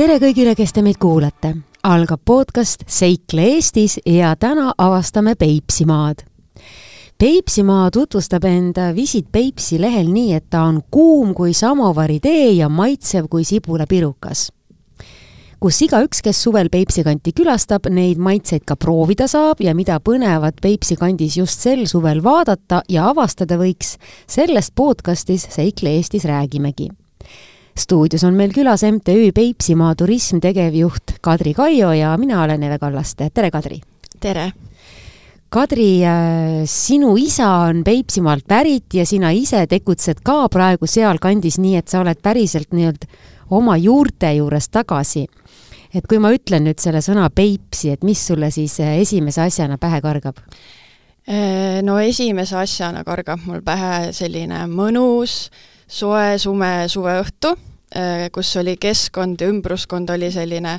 tere kõigile, kes te meid kuulate. algab podcast Seikle Eestis ja täna avastame Peipsimaad. Peipsimaa tutvustab enda Visit Peipsi lehel nii, et ta on kuum kui samovaritee ja maitsev kui sibulapirukas kus igaüks, kes suvel Peipsi kanti külastab, neid maitseid ka proovida saab ja mida põnevat Peipsi kandis just sel suvel vaadata ja avastada võiks, sellest podcastis Seikle Eestis räägimegi stuudios on meil külas MTÜ Peipsimaa turism tegevjuht Kadri Kaio ja mina olen Eve Kallaste, tere Kadri! tere! Kadri, äh, sinu isa on Peipsimaalt pärit ja sina ise tegutsed ka praegu sealkandis, nii et sa oled päriselt nii-öelda oma juurte juures tagasi. et kui ma ütlen nüüd selle sõna Peipsi, et mis sulle siis äh, esimese asjana pähe kargab? Äh, no esimese asjana kargab mul pähe selline mõnus soe sume suveõhtu, kus oli keskkond ja ümbruskond oli selline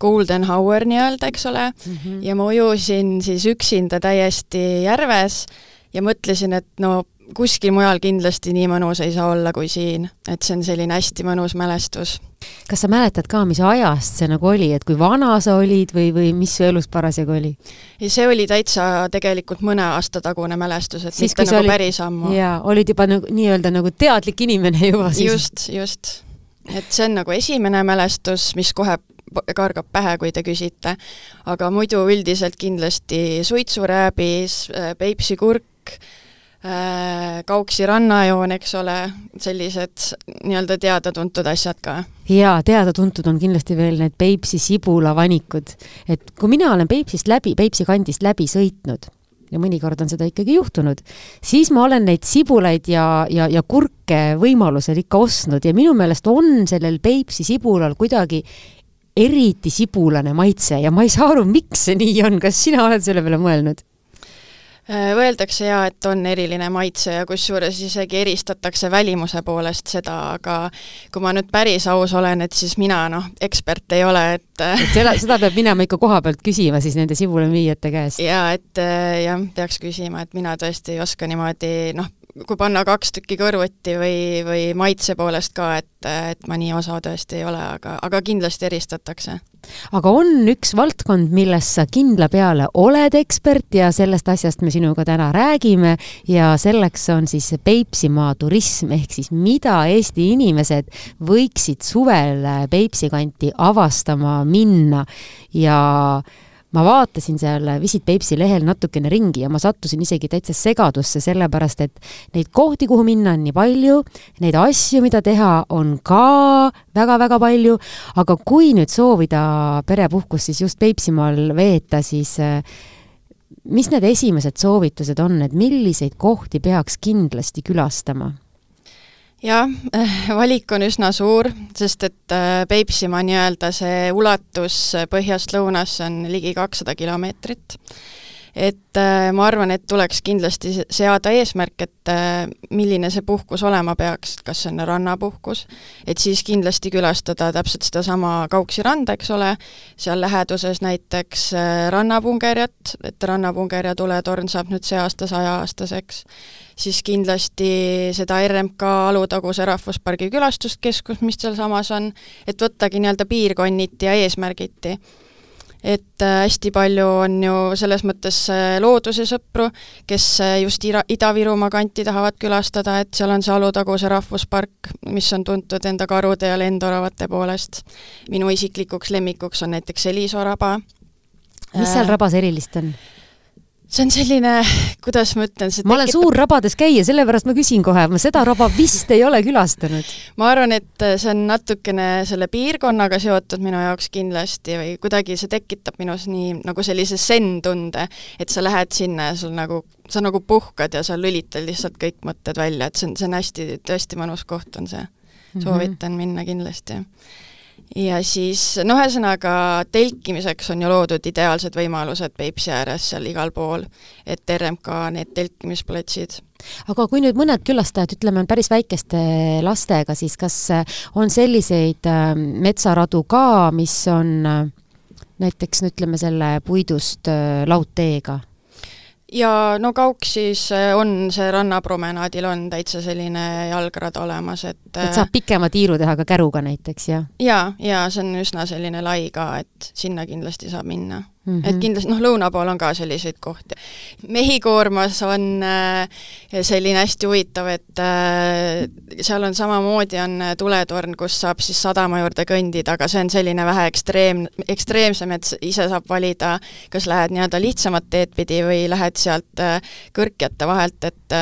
golden hour nii-öelda, eks ole mm, -hmm. ja ma ujusin siis üksinda täiesti järves ja mõtlesin, et no kuskil mujal kindlasti nii mõnus ei saa olla kui siin, et see on selline hästi mõnus mälestus. kas sa mäletad ka, mis ajast see nagu oli, et kui vana sa olid või, või mis su elus parasjagu oli? ei, see oli täitsa tegelikult mõne aasta tagune mälestus, et siis, mitte nagu olid, päris ammu. jaa, olid juba nagu nii-öelda nagu teadlik inimene juba siis? just, just. Et see on nagu esimene mälestus, mis kohe kargab pähe, kui te küsite. aga muidu üldiselt kindlasti suitsurääbis, Peipsi kurk, Äh, Kauksi rannajoon, eks ole, sellised nii-öelda teada-tuntud asjad ka. jaa, teada-tuntud on kindlasti veel need Peipsi sibulavanikud. et kui mina olen Peipsist läbi, Peipsi kandist läbi sõitnud, ja mõnikord on seda ikkagi juhtunud, siis ma olen neid sibulaid ja, ja, ja kurke võimalusel ikka ostnud ja minu meelest on sellel Peipsi sibulal kuidagi eriti sibulane maitse ja ma ei saa aru, miks see nii on, kas sina oled selle peale mõelnud? Äh, öeldakse jaa, et on eriline maitse ja kusjuures isegi eristatakse välimuse poolest seda, aga kui ma nüüd päris aus olen, et siis mina noh, ekspert ei ole, et et selle, seda peab minema ikka koha pealt küsima siis nende sibulamüüjate käest? jaa, et äh, jah, peaks küsima, et mina tõesti ei oska niimoodi noh, kui panna kaks tükki kõrvuti või, või maitse poolest ka, et, et ma nii osa tõesti ei ole, aga, aga kindlasti eristatakse. aga on üks valdkond, milles sa kindla peale oled ekspert ja sellest asjast me sinuga täna räägime ja selleks on siis Peipsimaa turism, ehk siis mida Eesti inimesed võiksid suvel Peipsi kanti avastama minna ja ma vaatasin seal Visit Peipsi lehel natukene ringi ja ma sattusin isegi täitsa segadusse, sellepärast et neid kohti, kuhu minna, on nii palju, neid asju, mida teha, on ka väga-väga palju, aga kui nüüd soovida perepuhkust siis just Peipsimaal veeta, siis mis need esimesed soovitused on, et milliseid kohti peaks kindlasti külastama? Jah, valik on üsna suur, sest et äh, Peipsimaa nii-öelda see ulatus põhjast lõunasse on ligi kakssada kilomeetrit. Et äh, ma arvan, et tuleks kindlasti seada eesmärk, et äh, milline see puhkus olema peaks, kas see on rannapuhkus, et siis kindlasti külastada täpselt sedasama Kauksi randa, eks ole, seal läheduses näiteks rannapungerjat, et rannapungerja tuletorn saab nüüd see aasta sajaaastaseks siis kindlasti seda RMK Alutaguse rahvuspargi külastuskeskust, mis sealsamas on, et võttagi nii-öelda piirkonniti ja eesmärgiti. Et äh, hästi palju on ju selles mõttes äh, loodusesõpru, kes äh, just Ida, Ida-Virumaa kanti tahavad külastada, et seal on see Alutaguse rahvuspark, mis on tuntud enda karude ja lendoravate poolest. minu isiklikuks lemmikuks on näiteks Eliso raba. mis seal rabas erilist on? See on selline, kuidas ma ütlen, see ma olen suur rabades käija, sellepärast ma küsin kohe, ma seda raba vist ei ole külastanud. ma arvan, et see on natukene selle piirkonnaga seotud minu jaoks kindlasti või kuidagi see tekitab minus nii nagu sellise zen-tunde, et sa lähed sinna ja sul nagu, sa nagu puhkad ja sa lülitad lihtsalt kõik mõtted välja, et see on, see on hästi, tõesti mõnus koht on see. Mhm. soovitan mm -hmm. minna kindlasti ja siis no ühesõnaga, telkimiseks on ju loodud ideaalsed võimalused Peipsi ääres seal igal pool, et RMK need telkimisplatsid. aga kui nüüd mõned külastajad, ütleme, on päris väikeste lastega, siis kas äh, on selliseid äh, metsaradu ka, mis on äh, näiteks no ütleme, selle puidust laudteega? Ja no Kauksis äh, on see rannapromenaadil on täitsa selline jalgrada olemas, et et saab pikema tiiru teha ka käruga näiteks, jah? jaa, jaa, see on üsna selline lai ka, et sinna kindlasti saab minna Mm -hmm. et Mhm. kindlasti, noh, lõuna pool on ka selliseid kohti. Mehhikoormas on äh, selline hästi huvitav, et äh, seal on samamoodi, on äh, tuletorn, kus saab siis sadama juurde kõndida, aga see on selline vähe ekstreem, ekstreemsem, et ise saab valida, kas lähed nii-öelda lihtsamat teed pidi või lähed sealt kõrkjate vahelt, et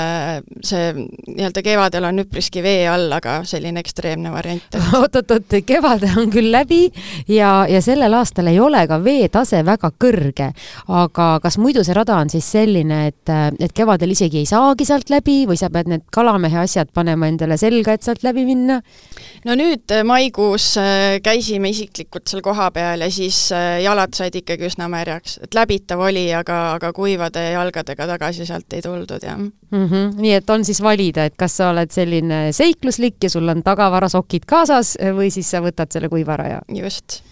see nii-öelda kevadel on üpriski vee all, aga selline ekstreemne variant. oot-oot-oot, kevade on küll läbi ja, ja sellel aastal ei ole ka veetase väga kõrge, aga kas muidu see rada on siis selline, et, et kevadel isegi ei saagi sealt läbi või sa pead need kalamehe asjad panema endale selga, et sealt läbi minna? no nüüd maikuus käisime isiklikult seal kohapeal ja siis jalad said ikkagi üsna märjaks, et läbitav oli, aga, aga kuivade jalgadega tagasi sealt ei tuldud, jah mm. -hmm. nii et on siis valida, et kas sa oled selline seikluslik ja sul on tagavarasokid kaasas või siis sa võtad selle kuivaraja? just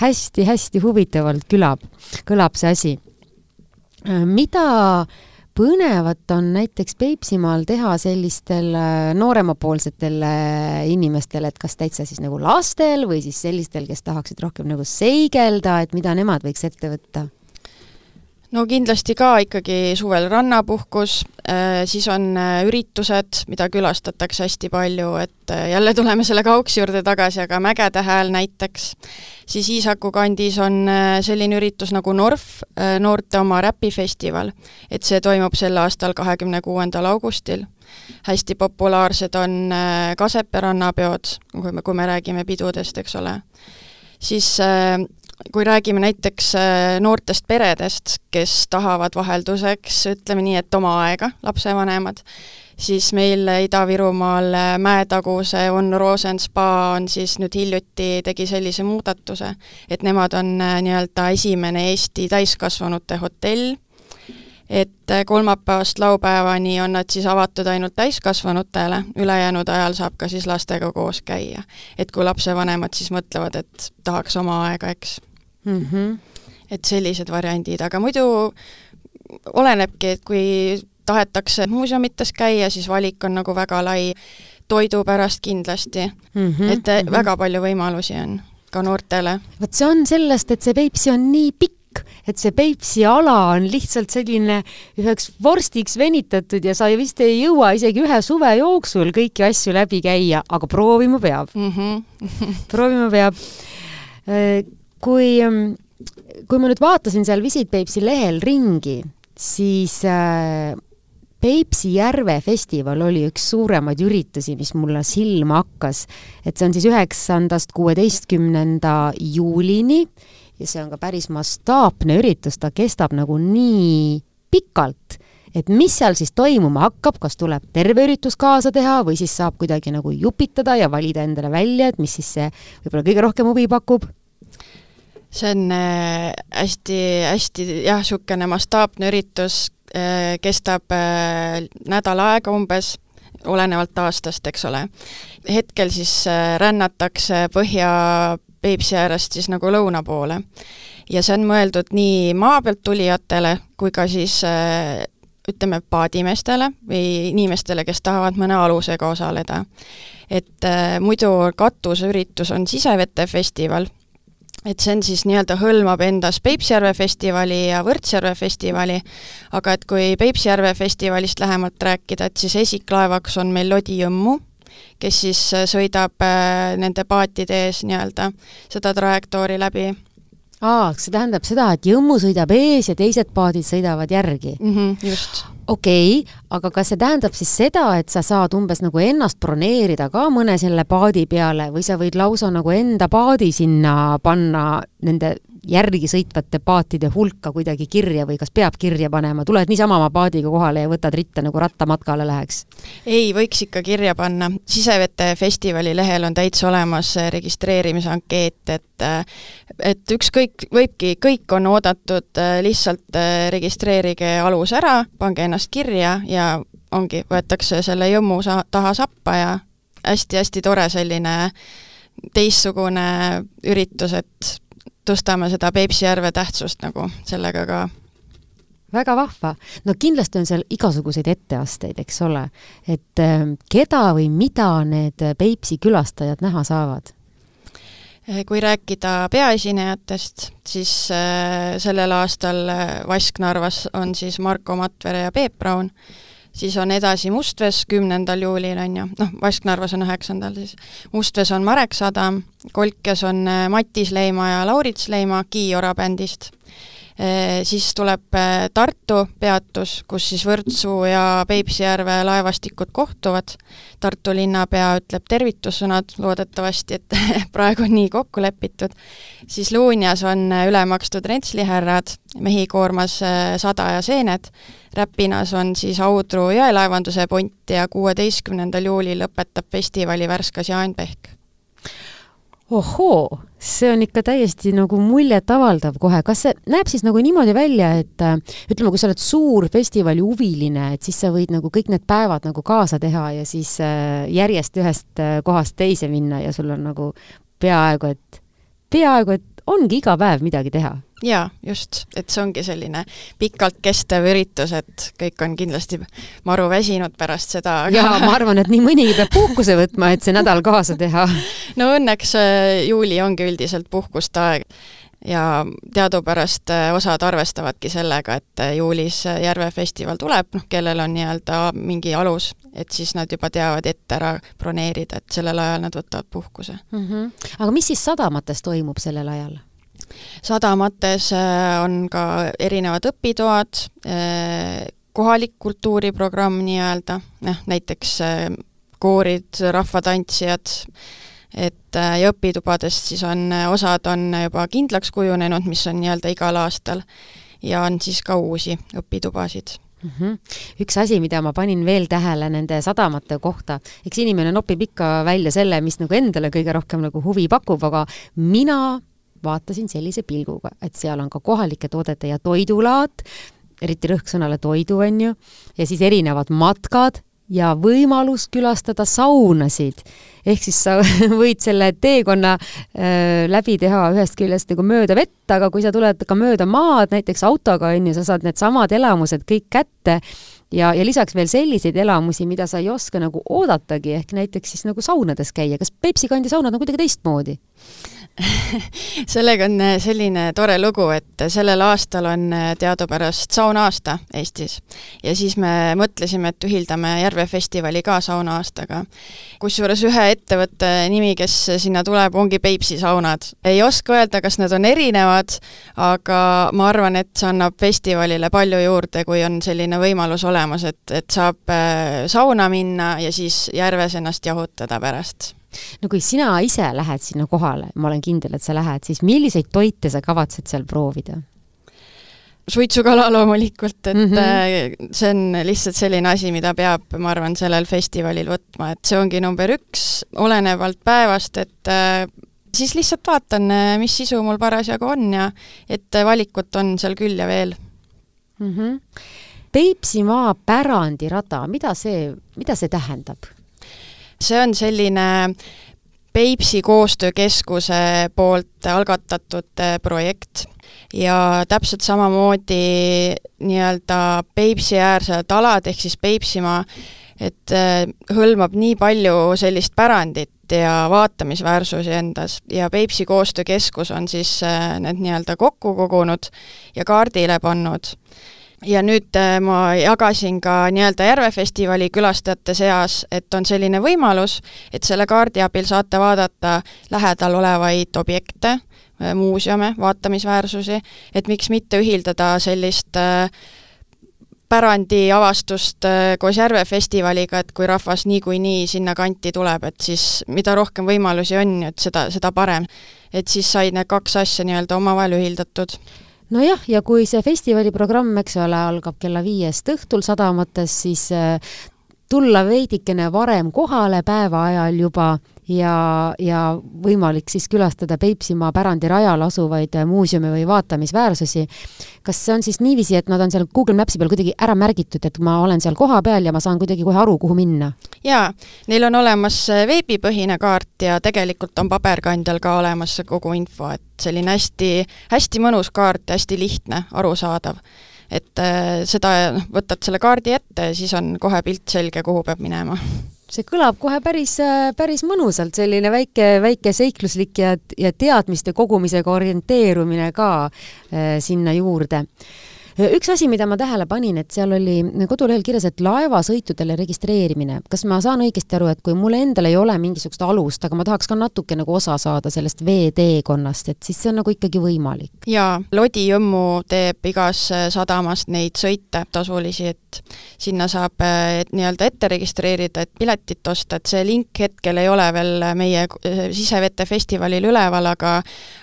hästi-hästi huvitavalt külab, kõlab see asi. mida põnevat on näiteks Peipsimaal teha sellistel nooremapoolsetel inimestel, et kas täitsa siis nagu lastel või siis sellistel, kes tahaksid rohkem nagu seigelda, et mida nemad võiks ette võtta? No kindlasti ka ikkagi suvel rannapuhkus, siis on üritused, mida külastatakse hästi palju, et jälle tuleme selle Kauksi juurde tagasi, aga Mägede hääl näiteks, siis Iisaku kandis on selline üritus nagu Norf, noorte oma räpifestival. et see toimub sel aastal, kahekümne kuuendal augustil. hästi populaarsed on Kasepea rannapeod, kui me, kui me räägime pidudest, eks ole. siis kui räägime näiteks noortest peredest, kes tahavad vahelduseks, ütleme nii, et oma aega, lapsevanemad, siis meil Ida-Virumaal Mäetaguse On Rosen spa on siis nüüd hiljuti, tegi sellise muudatuse, et nemad on nii-öelda esimene Eesti täiskasvanute hotell, et kolmapäevast laupäevani on nad siis avatud ainult täiskasvanutele, ülejäänud ajal saab ka siis lastega koos käia. et kui lapsevanemad siis mõtlevad, et tahaks oma aega, eks mm. -hmm. et sellised variandid, aga muidu olenebki, et kui tahetakse muuseumites käia, siis valik on nagu väga lai, toidu pärast kindlasti mm, -hmm. et mm -hmm. väga palju võimalusi on ka noortele. vot see on sellest, et see Peipsi on nii pikk, et see Peipsi ala on lihtsalt selline üheks vorstiks venitatud ja sa vist ei jõua isegi ühe suve jooksul kõiki asju läbi käia, aga proovima peab mm. -hmm. proovima peab. Kui, kui ma nüüd vaatasin seal Visit Peipsi lehel ringi, siis äh, Peipsi järve festival oli üks suuremaid üritusi, mis mulle silma hakkas. et see on siis üheksandast kuueteistkümnenda juulini ja see on ka päris mastaapne üritus, ta kestab nagu nii pikalt, et mis seal siis toimuma hakkab, kas tuleb terve üritus kaasa teha või siis saab kuidagi nagu jupitada ja valida endale välja, et mis siis see võib-olla kõige rohkem huvi pakub? See on hästi-hästi äh, jah, niisugune mastaapne üritus, kestab nädal aega umbes, olenevalt aastast, eks ole. hetkel siis rännatakse Põhja Peipsi äärest siis nagu lõuna poole. ja see on mõeldud nii maa pealt tulijatele kui ka siis ütleme, paadimeestele või inimestele, kes tahavad mõne alusega osaleda. et muidu katusüritus on Sisevete festival et see on siis nii-öelda, hõlmab endas Peipsjärve festivali ja Võrtsjärve festivali, aga et kui Peipsjärve festivalist lähemalt rääkida, et siis esiklaevaks on meil Lodi Jõmmu, kes siis sõidab nende paatide ees nii-öelda seda trajektoori läbi. Aa, see tähendab seda, et Jõmmu sõidab ees ja teised paadid sõidavad järgi mm? -hmm, just okei okay,, aga kas see tähendab siis seda, et sa saad umbes nagu ennast broneerida ka mõne selle paadi peale või sa võid lausa nagu enda paadi sinna panna nende järgi sõitvate paatide hulka kuidagi kirja või kas peab kirja panema, tuled niisama oma paadiga kohale ja võtad ritta nagu rattamatkale läheks? ei, võiks ikka kirja panna. Sisevete festivali lehel on täitsa olemas registreerimise ankeet, et et ükskõik, võibki, kõik on oodatud, lihtsalt registreerige alus ära, pange ennast kirja ja ongi, võetakse selle jõmmu sa-, taha sappa ja hästi-hästi tore selline teistsugune üritus, et tõstame seda Peipsi järve tähtsust nagu sellega ka. väga vahva. no kindlasti on seal igasuguseid etteasteid, eks ole. et äh, keda või mida need Peipsi külastajad näha saavad? kui rääkida peaesinejatest, siis äh, sellel aastal Vasknarvas on siis Marko Matvere ja Peep Raun siis on edasi Mustves kümnendal juulil, on ju, noh, Vasknarvas on üheksandal siis. Mustves on Marek Sadam, Kolkes on äh, Matis Leima ja Laurits Leima Kiiora bändist siis tuleb äh, Tartu peatus, kus siis Võrtsu ja Peipsijärve laevastikud kohtuvad. Tartu linnapea ütleb tervitussõnad, loodetavasti, et praegu on nii kokku lepitud. siis Luunjas on äh, üle makstud rentslihärrad, mehi koormas Sada ja Seened. Räpinas on siis Audru jõelaevanduse punt ja kuueteistkümnendal juulil lõpetab festivali Värskas Jaan Pehk ohoo, see on ikka täiesti nagu muljetavaldav kohe, kas see näeb siis nagu niimoodi välja, et äh, ütleme, kui sa oled suur festivali huviline, et siis sa võid nagu kõik need päevad nagu kaasa teha ja siis äh, järjest ühest äh, kohast teise minna ja sul on nagu peaaegu et, peaaegu et ongi iga päev midagi teha jaa, just, et see ongi selline pikalt kestev üritus, et kõik on kindlasti maru väsinud pärast seda aga.... jaa, ma arvan, et nii mõnigi peab puhkuse võtma, et see nädal kaasa teha. no õnneks äh, juuli ongi üldiselt puhkuste aeg ja teadupärast äh, osad arvestavadki sellega, et äh, juulis Järve festival tuleb, noh, kellel on nii-öelda mingi alus, et siis nad juba teavad ette ära broneerida, et sellel ajal nad võtavad puhkuse mm. -hmm. aga mis siis sadamates toimub sellel ajal? Sadamates äh, on ka erinevad õpitoad, äh, kohalik kultuuriprogramm nii-öelda, noh näiteks äh, koorid, rahvatantsijad, et ja õpitubadest siis on, osad on juba kindlaks kujunenud, mis on nii-öelda igal aastal, ja on siis ka uusi õpitubasid mm. -hmm. üks asi, mida ma panin veel tähele nende sadamate kohta, eks inimene nopib ikka välja selle, mis nagu endale kõige rohkem nagu huvi pakub, aga mina vaatasin sellise pilguga, et seal on ka kohalike toodete ja toidulaad, eriti rõhk sõnale toidu, on ju, ja siis erinevad matkad ja võimalus külastada saunasid. ehk siis sa võid selle teekonna äh, läbi teha ühest küljest nagu mööda vett, aga kui sa tuled ka mööda maad, näiteks autoga, on ju, sa saad needsamad elamused kõik kätte ja, ja lisaks veel selliseid elamusi, mida sa ei oska nagu oodatagi, ehk näiteks siis nagu saunades käia. kas Peipsi kandi saunad on kuidagi teistmoodi? sellega on äh, selline tore lugu, et sellel aastal on äh, teadupärast sauna-aasta Eestis. ja siis me mõtlesime, et ühildame Järve festivali ka sauna-aastaga. kusjuures ühe ettevõtte nimi, kes sinna tuleb, ongi Peipsi saunad. ei oska öelda, kas need on erinevad, aga ma arvan, et see annab festivalile palju juurde, kui on selline võimalus olemas, et, et saab äh, sauna minna ja siis järves ennast jahutada pärast no kui sina ise lähed sinna kohale, ma olen kindel, et sa lähed, siis milliseid toite sa kavatsed seal proovida? suitsukala loomulikult, et mm -hmm. see on lihtsalt selline asi, mida peab, ma arvan, sellel festivalil võtma, et see ongi number üks, olenevalt päevast, et äh, siis lihtsalt vaatan, äh, mis sisu mul parasjagu on ja et valikut on seal küll ja veel mm. -hmm. Peipsimaa pärandirada, mida see, mida see tähendab? See on selline Peipsi Koostöökeskuse poolt algatatud äh, projekt. Ja täpselt samamoodi nii-öelda Peipsi-äärsed alad ehk siis Peipsimaa, et äh, hõlmab nii palju sellist pärandit ja vaatamisväärsusi endas. Ja Peipsi Koostöökeskus on siis äh, need nii-öelda kokku kogunud ja kaardile pannud ja nüüd äh, ma jagasin ka nii-öelda Järve festivali külastajate seas, et on selline võimalus, et selle kaardi abil saate vaadata lähedal olevaid objekte, äh, muuseume, vaatamisväärsusi, et miks mitte ühildada sellist äh, pärandiavastust koos Järve festivaliga, et kui rahvas niikuinii sinna kanti tuleb, et siis mida rohkem võimalusi on, et seda, seda parem. et siis said need kaks asja nii-öelda omavahel ühildatud nojah, ja kui see festivali programm, eks ole, algab kella viiest õhtul sadamates, siis äh, tulla veidikene varem kohale päeva ajal juba ja, ja võimalik siis külastada Peipsimaa pärandirajal asuvaid muuseume või vaatamisväärsusi. kas see on siis niiviisi, et nad on seal Google Maps'i peal kuidagi ära märgitud, et ma olen seal kohapeal ja ma saan kuidagi kohe aru, kuhu minna? jaa, neil on olemas veebipõhine kaart ja tegelikult on paberkandjal ka olemas kogu info, et selline hästi, hästi mõnus kaart ja hästi lihtne, arusaadav et äh, seda, noh, võtad selle kaardi ette ja siis on kohe pilt selge, kuhu peab minema see kõlab kohe päris, päris mõnusalt, selline väike, väike seikluslik ja, ja teadmiste kogumisega orienteerumine ka äh, sinna juurde üks asi, mida ma tähele panin, et seal oli kodulehel kirjas, et laevasõitudele registreerimine. kas ma saan õigesti aru, et kui mul endal ei ole mingisugust alust, aga ma tahaks ka natuke nagu osa saada sellest veeteekonnast, et siis see on nagu ikkagi võimalik? jaa, Lodi Jõmmu teeb igas sadamas neid sõite tasulisi, et sinna saab et nii-öelda ette registreerida, et piletit osta, et see link hetkel ei ole veel meie sisevete festivalil üleval, aga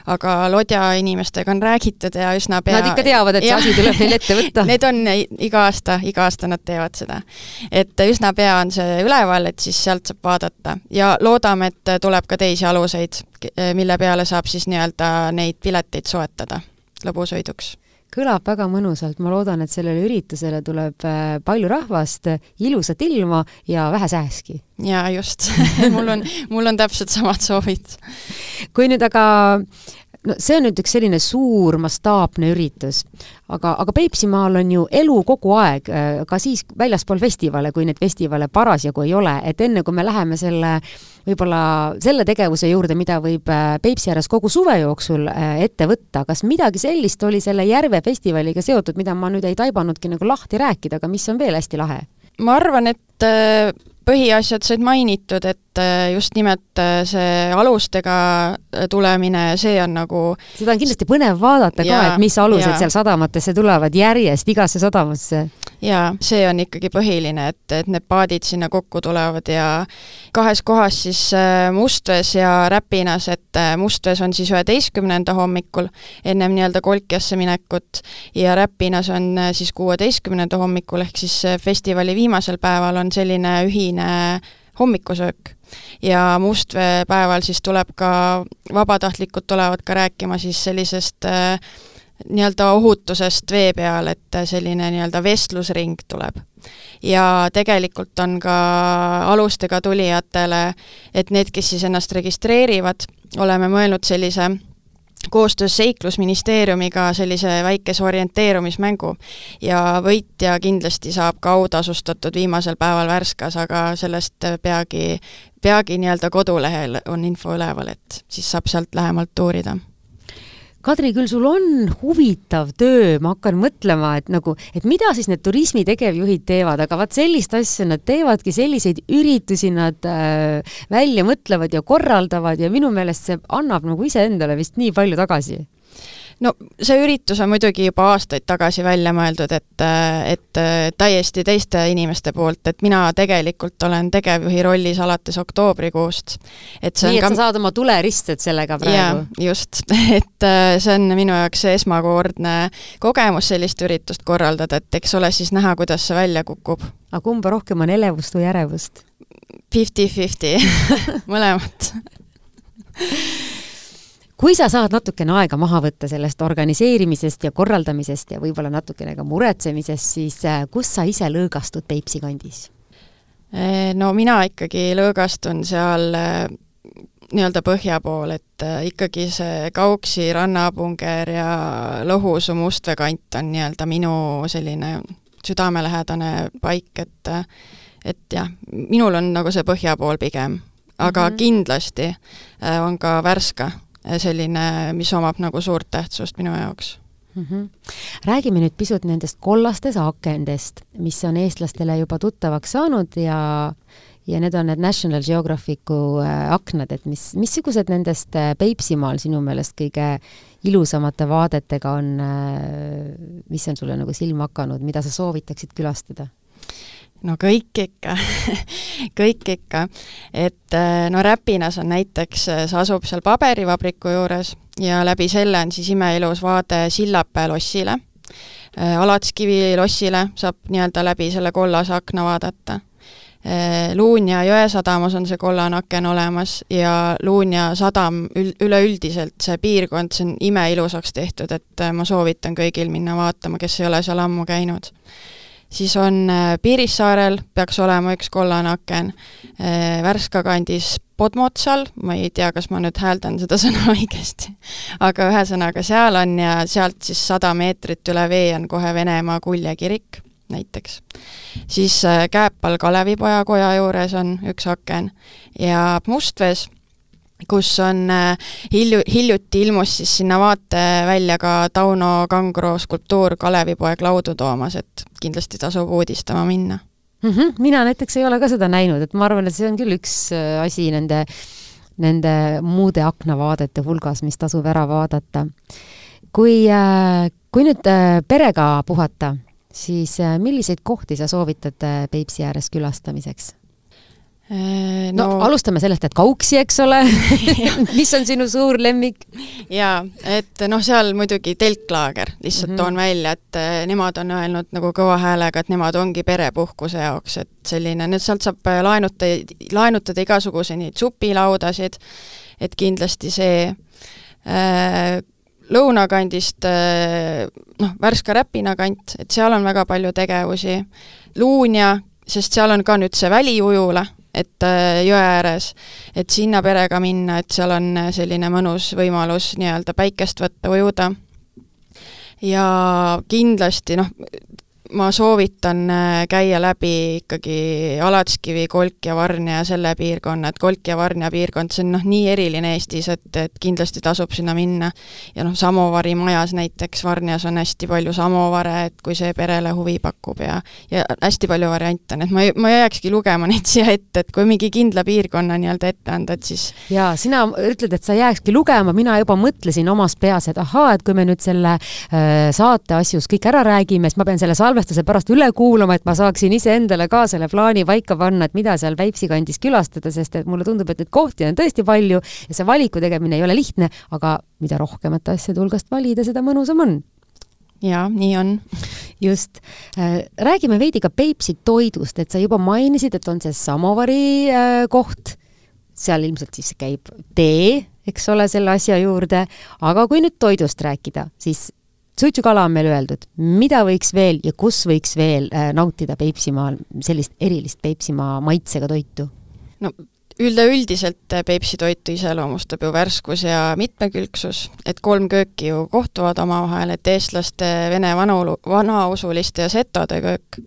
aga Lodja inimestega on räägitud ja üsna pea Nad ikka teavad, et see asi tuleb neil ette võtta? Need on iga aasta, iga aasta nad teevad seda. et üsna pea on see üleval, et siis sealt saab vaadata ja loodame, et tuleb ka teisi aluseid, mille peale saab siis nii-öelda neid pileteid soetada lõbusõiduks kõlab väga mõnusalt, ma loodan, et sellele üritusele tuleb äh, palju rahvast, ilusat ilma ja vähe sääski. jaa, just mul on, mul on täpselt samad soovid. kui nüüd aga no see on nüüd üks selline suur mastaapne üritus, aga, aga Peipsimaal on ju elu kogu aeg, äh, ka siis väljaspool festivale, kui neid festivale parasjagu ei ole, et enne kui me läheme selle võib-olla selle tegevuse juurde, mida võib äh, Peipsi ääres kogu suve jooksul äh, ette võtta, kas midagi sellist oli selle Järve festivaliga seotud, mida ma nüüd ei taibannudki nagu lahti rääkida, aga mis on veel hästi lahe? Ma arvan, et põhiasjad said mainitud, et äh, just nimelt äh, see alustega äh, tulemine, see on nagu seda on kindlasti põnev vaadata ja, ka, et mis alused ja. seal sadamatesse tulevad järjest igasse sadamasse. Jaa, see on ikkagi põhiline, et, et need paadid sinna kokku tulevad ja kahes kohas siis Mustvees ja Räpinas, et Mustvees on siis üheteistkümnenda hommikul, ennem nii-öelda Kolkjasse minekut, ja Räpinas on siis kuueteistkümnenda hommikul, ehk siis festivali viimasel päeval on selline ühine hommikusöök. ja Mustvee päeval siis tuleb ka, vabatahtlikud tulevad ka rääkima siis sellisest äh, nii-öelda ohutusest vee peal, et selline nii-öelda vestlusring tuleb. ja tegelikult on ka alustega tulijatele, et need, kes siis ennast registreerivad, oleme mõelnud sellise koostöös Seiklusministeeriumiga sellise väikese orienteerumismängu ja võitja kindlasti saab ka autasustatud viimasel päeval Värskas, aga sellest peagi, peagi nii-öelda kodulehel on info üleval, et siis saab sealt lähemalt uurida Kadri, küll sul on huvitav töö, ma hakkan mõtlema, et nagu, et mida siis need turismi tegevjuhid teevad, aga vaat sellist asja nad teevadki, selliseid üritusi nad äh, välja mõtlevad ja korraldavad ja minu meelest see annab nagu iseendale vist nii palju tagasi no see üritus on muidugi juba aastaid tagasi välja mõeldud, et, et täiesti teiste inimeste poolt, et mina tegelikult olen tegevjuhi rollis alates oktoobrikuust. et see nii, et ka... sa saad oma tuleristed sellega praegu? just, et see on minu jaoks esmakordne kogemus sellist üritust korraldada, et eks ole siis näha, kuidas see välja kukub. aga kumba rohkem on elevust või ärevust? Fifty-fifty mõlemat kui sa saad natukene aega maha võtta sellest organiseerimisest ja korraldamisest ja võib-olla natukene ka muretsemisest, siis äh, kus sa ise lõõgastud Peipsi kandis? Äh, no mina ikkagi lõõgastun seal äh, nii-öelda põhja pool, et ikkagi see Kauksi, Rannapunger ja Lõhusuu Mustvee kant on nii-öelda minu selline südamelähedane paik, et et jah, minul on nagu see põhja pool pigem, aga mm -hmm. kindlasti on ka Värska selline, mis omab nagu suurt tähtsust minu jaoks mm. -hmm. räägime nüüd pisut nendest kollastest akendest, mis on eestlastele juba tuttavaks saanud ja ja need on need National Geographicu äh, aknad, et mis, missugused nendest äh, Peipsimaal sinu meelest kõige ilusamate vaadetega on, äh, mis on sulle nagu silma hakanud, mida sa soovitaksid külastada? No kõik ikka kõik ikka. et äh, no Räpinas on näiteks, äh, see asub seal paberivabriku juures ja läbi selle on siis imeilus vaade Sillapäe lossile. Äh, Alatskivi lossile saab nii-öelda läbi selle kollase akna vaadata. Luunja jõesadamas on see kollane aken olemas ja Luunja sadam ül-, üleüldiselt, see piirkond, see on imeilusaks tehtud, et ma soovitan kõigil minna vaatama, kes ei ole seal ammu käinud siis on Piirissaarel peaks olema üks kollane aken, Värska kandis Podmotsal, ma ei tea, kas ma nüüd hääldan seda sõna õigesti, aga ühesõnaga seal on ja sealt siis sada meetrit üle vee on kohe Venemaa Kulje kirik näiteks. siis Kääpal Kalevipoja koja juures on üks aken ja Mustvees kus on äh, hilju, hiljuti ilmus siis sinna vaatevälja ka Tauno Kangro skulptuur Kalevipoeg laudu toomas, et kindlasti tasub uudistama minna mm. -hmm. mina näiteks ei ole ka seda näinud, et ma arvan, et see on küll üks äh, asi nende, nende muude aknavaadete hulgas, mis tasub ära vaadata. kui, äh, kui nüüd perega puhata, siis milliseid kohti sa soovitad Peipsi ääres külastamiseks? Äh, no, no alustame sellest, et Kauksi, eks ole mis on sinu suur lemmik? jaa, et noh, seal muidugi telklaager, lihtsalt mm -hmm. toon välja, et äh, nemad on öelnud nagu kõva häälega, et nemad ongi perepuhkuse jaoks, et selline, nüüd sealt saab äh, laenutada, laenutada igasuguseid neid supilaudasid, et kindlasti see äh, lõunakandist noh, Värska Räpina kant, et seal on väga palju tegevusi, Luunja, sest seal on ka nüüd see väliujula et äh, jõe ääres, et sinna perega minna, et seal on äh, selline mõnus võimalus nii-öelda päikest võtta, ujuda. ja kindlasti noh, ma soovitan äh, käia läbi ikkagi Alatskivi, Kolk ja Varnja ja selle piirkonna, et Kolk ja Varnja piirkond, see on noh, nii eriline Eestis, et, et kindlasti tasub sinna minna. ja noh, Samovari majas näiteks Varnjas on hästi palju samovare, et kui see perele huvi pakub ja ja hästi palju variante on, et ma ei, ma ei jääkski lugema neid siia ette, et kui mingi kindla piirkonna nii-öelda ette anda, et siis jaa, sina ütled, et sa jääkski lugema, mina juba mõtlesin omas peas, et ahaa, et kui me nüüd selle äh, saate asjus kõik ära räägime, siis ma pean selle salve salvestuse pärast üle kuulama, et ma saaksin iseendale ka selle plaani paika panna, et mida seal Peipsi kandis külastada, sest et mulle tundub, et neid kohti on tõesti palju ja see valiku tegemine ei ole lihtne, aga mida rohkemate asjade hulgast valida, seda mõnusam on jaa, nii on. just. Äh, räägime veidi ka Peipsi toidust, et sa juba mainisid, et on see samovari äh, koht, seal ilmselt siis käib tee, eks ole, selle asja juurde, aga kui nüüd toidust rääkida, siis suitsukala on meil öeldud, mida võiks veel ja kus võiks veel äh, nautida Peipsimaal sellist erilist Peipsimaa maitsega toitu? no üleüldiselt Peipsi toitu iseloomustab ju värskus ja mitmekülgsus, et kolm kööki ju kohtuvad omavahel, et eestlaste, vene vanaulu, vanausuliste ja setode köök.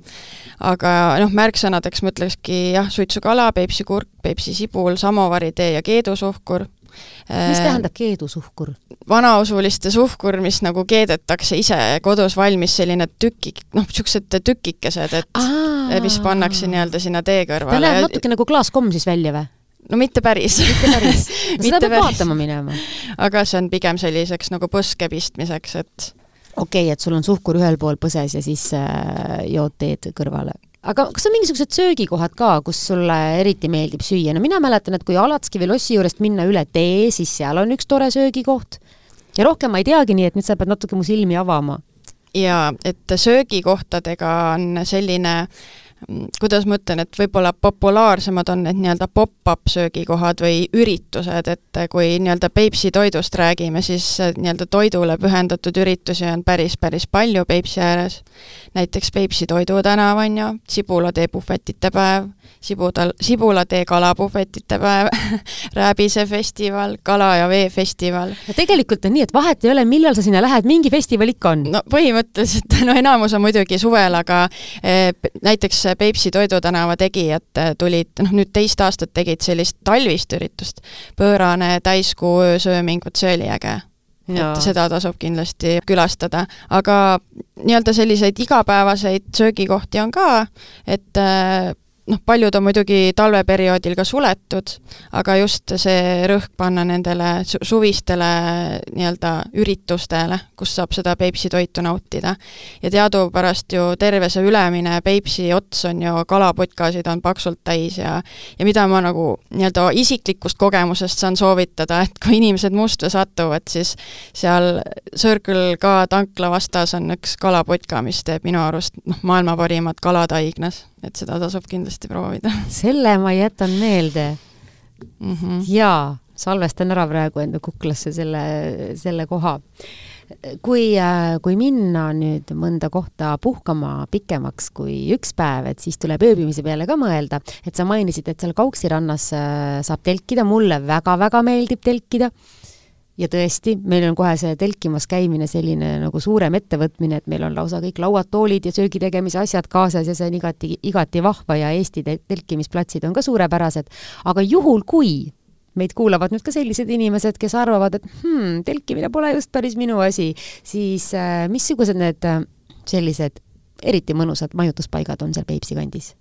aga noh, märksõnadeks ma ütlekski jah, suitsukala, Peipsi kurk, Peipsi sibul, samovaritee ja keedusuhkur mis äh, tähendab keedusuhkur? vanausuliste suhkur, mis nagu keedetakse ise kodus valmis, selline tükik, noh, niisugused tükikesed, et Aa. mis pannakse nii-öelda sinna tee kõrvale. ta näeb natuke nagu klaaskomm siis välja või? no mitte päris. mitte päris seda peab vaatama minema. aga see on pigem selliseks nagu põske pistmiseks, et okei okay,, et sul on suhkur ühel pool põses ja siis äh, jood teed kõrvale aga kas on mingisugused söögikohad ka, kus sulle eriti meeldib süüa? no mina mäletan, et kui Alatskivi lossi juurest minna üle tee, siis seal on üks tore söögikoht. ja rohkem ma ei teagi, nii et nüüd sa pead natuke mu silmi avama. jaa, et söögikohtadega on selline äh, kuidas ma ütlen, et võib-olla populaarsemad on need nii-öelda pop-up söögikohad või üritused, et kui nii-öelda Peipsi toidust räägime, siis nii-öelda toidule pühendatud üritusi on päris, päris palju Peipsi ääres. näiteks Peipsi Toidutänav on ju, Sibulatee puhvetite päev, Sibudal, Sibulatee kalapuhvetite päev Rääbise festival, Kala ja vee festival. ja tegelikult on nii, et vahet ei ole, millal sa sinna lähed, mingi festival ikka on? no põhimõtteliselt, no enamus on muidugi suvel, aga eh, näiteks Peipsi Toidutänava tegijad eh, tulid, noh nüüd teist aastat tegid sellist talvist üritust, pöörane täiskuu öösööming, vot see oli äge. Et seda tasub kindlasti külastada, aga nii-öelda selliseid igapäevaseid söögikohti on ka, et eh, noh, paljud on muidugi talveperioodil ka suletud, aga just see rõhk panna nendele su suvistele nii-öelda üritustele, kus saab seda Peipsi toitu nautida. ja teadupärast ju terve see ülemine Peipsi ots on ju kalaputkasid on paksult täis ja ja mida ma nagu nii-öelda isiklikust kogemusest saan soovitada, et kui inimesed Mustvee satuvad, siis seal Circle K tankla vastas on üks kalaputka, mis teeb minu arust noh, maailma parimat kalad haignas et seda tasub kindlasti proovida. selle ma jätan meelde mm. -hmm. jaa, salvestan ära praegu enda kuklasse selle, selle koha. kui, äh, kui minna nüüd mõnda kohta puhkama pikemaks kui üks päev, et siis tuleb ööbimise peale ka mõelda, et sa mainisid, et seal Kauksi rannas äh, saab telkida, mulle väga-väga meeldib telkida ja tõesti, meil on kohe see telkimas käimine selline nagu suurem ettevõtmine, et meil on lausa kõik lauad, toolid ja söögi tegemise asjad kaasas ja see on igati, igati vahva ja Eesti telkimisplatsid on ka suurepärased. aga juhul, kui meid kuulavad nüüd ka sellised inimesed, kes arvavad, et hmm, telkimine pole just päris minu asi, siis äh, missugused need äh, sellised eriti mõnusad majutuspaigad on seal Peipsi kandis?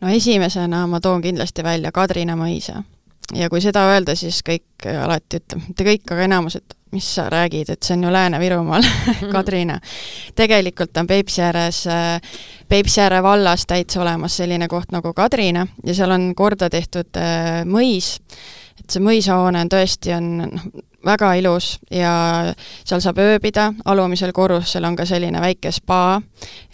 no esimesena ma toon kindlasti välja Kadrina mõisa ja kui seda öelda, siis kõik alati ütleb, mitte kõik, aga enamus, et mis sa räägid, et see on ju Lääne-Virumaal Kadrina. tegelikult on Peipsi ääres, Peipsi ääre vallas täitsa olemas selline koht nagu Kadrina ja seal on korda tehtud äh, mõis, et see mõisahoone on tõesti, on noh, väga ilus ja seal saab ööbida, alumisel korrusel on ka selline väike spa,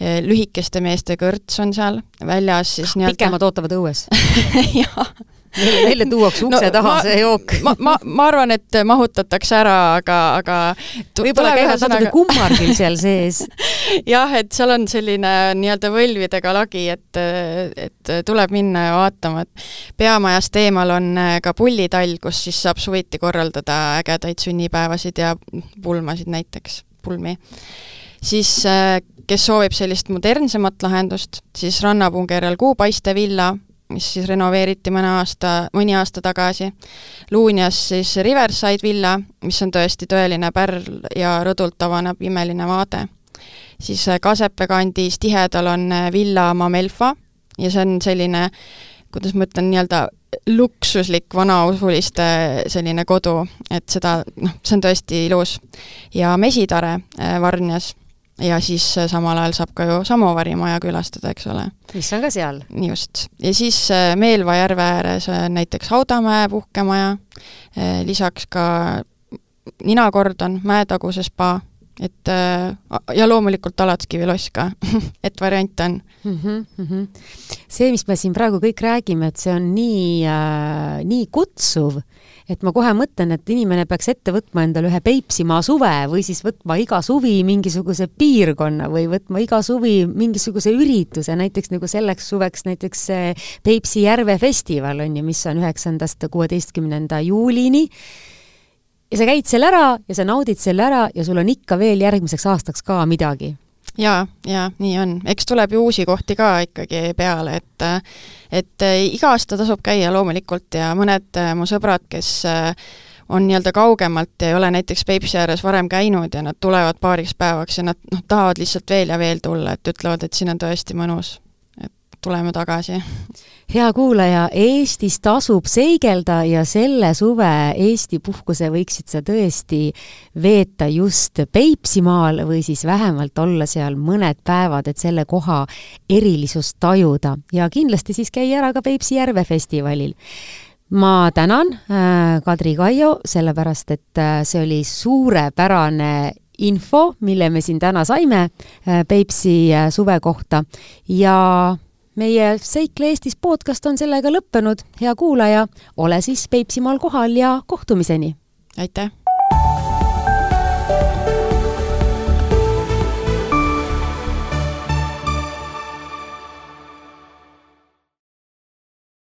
lühikeste meeste kõrts on seal, väljas siis nii-öelda pikemad ootavad õues. Jah Neile, tuuakse ukse no, taha ma, see jook. ma, ma, ma arvan, et mahutatakse ära, aga, aga võib-olla käivad natuke kummardil seal sees jah, et seal on selline nii-öelda võlvidega lagi, et, et tuleb minna ja vaatama, et peamajast eemal on ka pullitall, kus siis saab suviti korraldada ägedaid sünnipäevasid ja pulmasid näiteks, pulmi siis kes soovib sellist modernsemat lahendust, siis Rannapungerjal Kuupaiste villa, mis siis renoveeriti mõne aasta, mõni aasta tagasi. Luunjas siis Riverside villa, mis on tõesti tõeline pärl ja rõdult avaneb imeline vaade. siis äh, Kasepe kandis tihedal on äh, villa Mamelfa ja see on selline, kuidas ma ütlen, nii-öelda luksuslik vanausuliste selline kodu, et seda, noh, see on tõesti ilus. ja Mesitare äh, Varnjas ja siis äh, samal ajal saab ka ju Samovari maja külastada, eks ole. mis on ka seal. just. ja siis äh, Meelva järve ääres on näiteks Haudamäe puhkemaja, äh, lisaks ka ninakordon, mäetaguse spa, et ja loomulikult Alatskivi loss ka et variante on mm. -hmm, mm -hmm. see, mis me siin praegu kõik räägime, et see on nii äh,, nii kutsuv et ma kohe mõtlen, et inimene peaks ette võtma endale ühe Peipsimaa suve või siis võtma iga suvi mingisuguse piirkonna või võtma iga suvi mingisuguse ürituse, näiteks nagu selleks suveks näiteks Peipsi järve festival on ju, mis on üheksandast kuueteistkümnenda juulini. Ja sa käid seal ära ja sa naudid selle ära ja sul on ikka veel järgmiseks aastaks ka midagi jaa, jaa, nii on. eks tuleb ju uusi kohti ka ikkagi peale, et et äh, iga aasta tasub käia loomulikult ja mõned äh, mu sõbrad, kes äh, on nii-öelda kaugemalt ja ei ole näiteks Peipsi ääres varem käinud ja nad tulevad paariks päevaks ja nad noh, tahavad lihtsalt veel ja veel tulla, et ütlevad, et siin on tõesti mõnus tuleme tagasi. hea kuulaja, Eestis tasub seigelda ja selle suve Eesti puhkuse võiksid sa tõesti veeta just Peipsimaal või siis vähemalt olla seal mõned päevad, et selle koha erilisust tajuda. Ja kindlasti siis käia ära ka Peipsi järve festivalil. Ma tänan äh, Kadri Kaio, sellepärast et äh, see oli suurepärane info, mille me siin täna saime äh, Peipsi suve kohta. Ja meie Seikle Eestis podcast on sellega lõppenud. hea kuulaja, ole siis Peipsimaal kohal ja kohtumiseni! aitäh!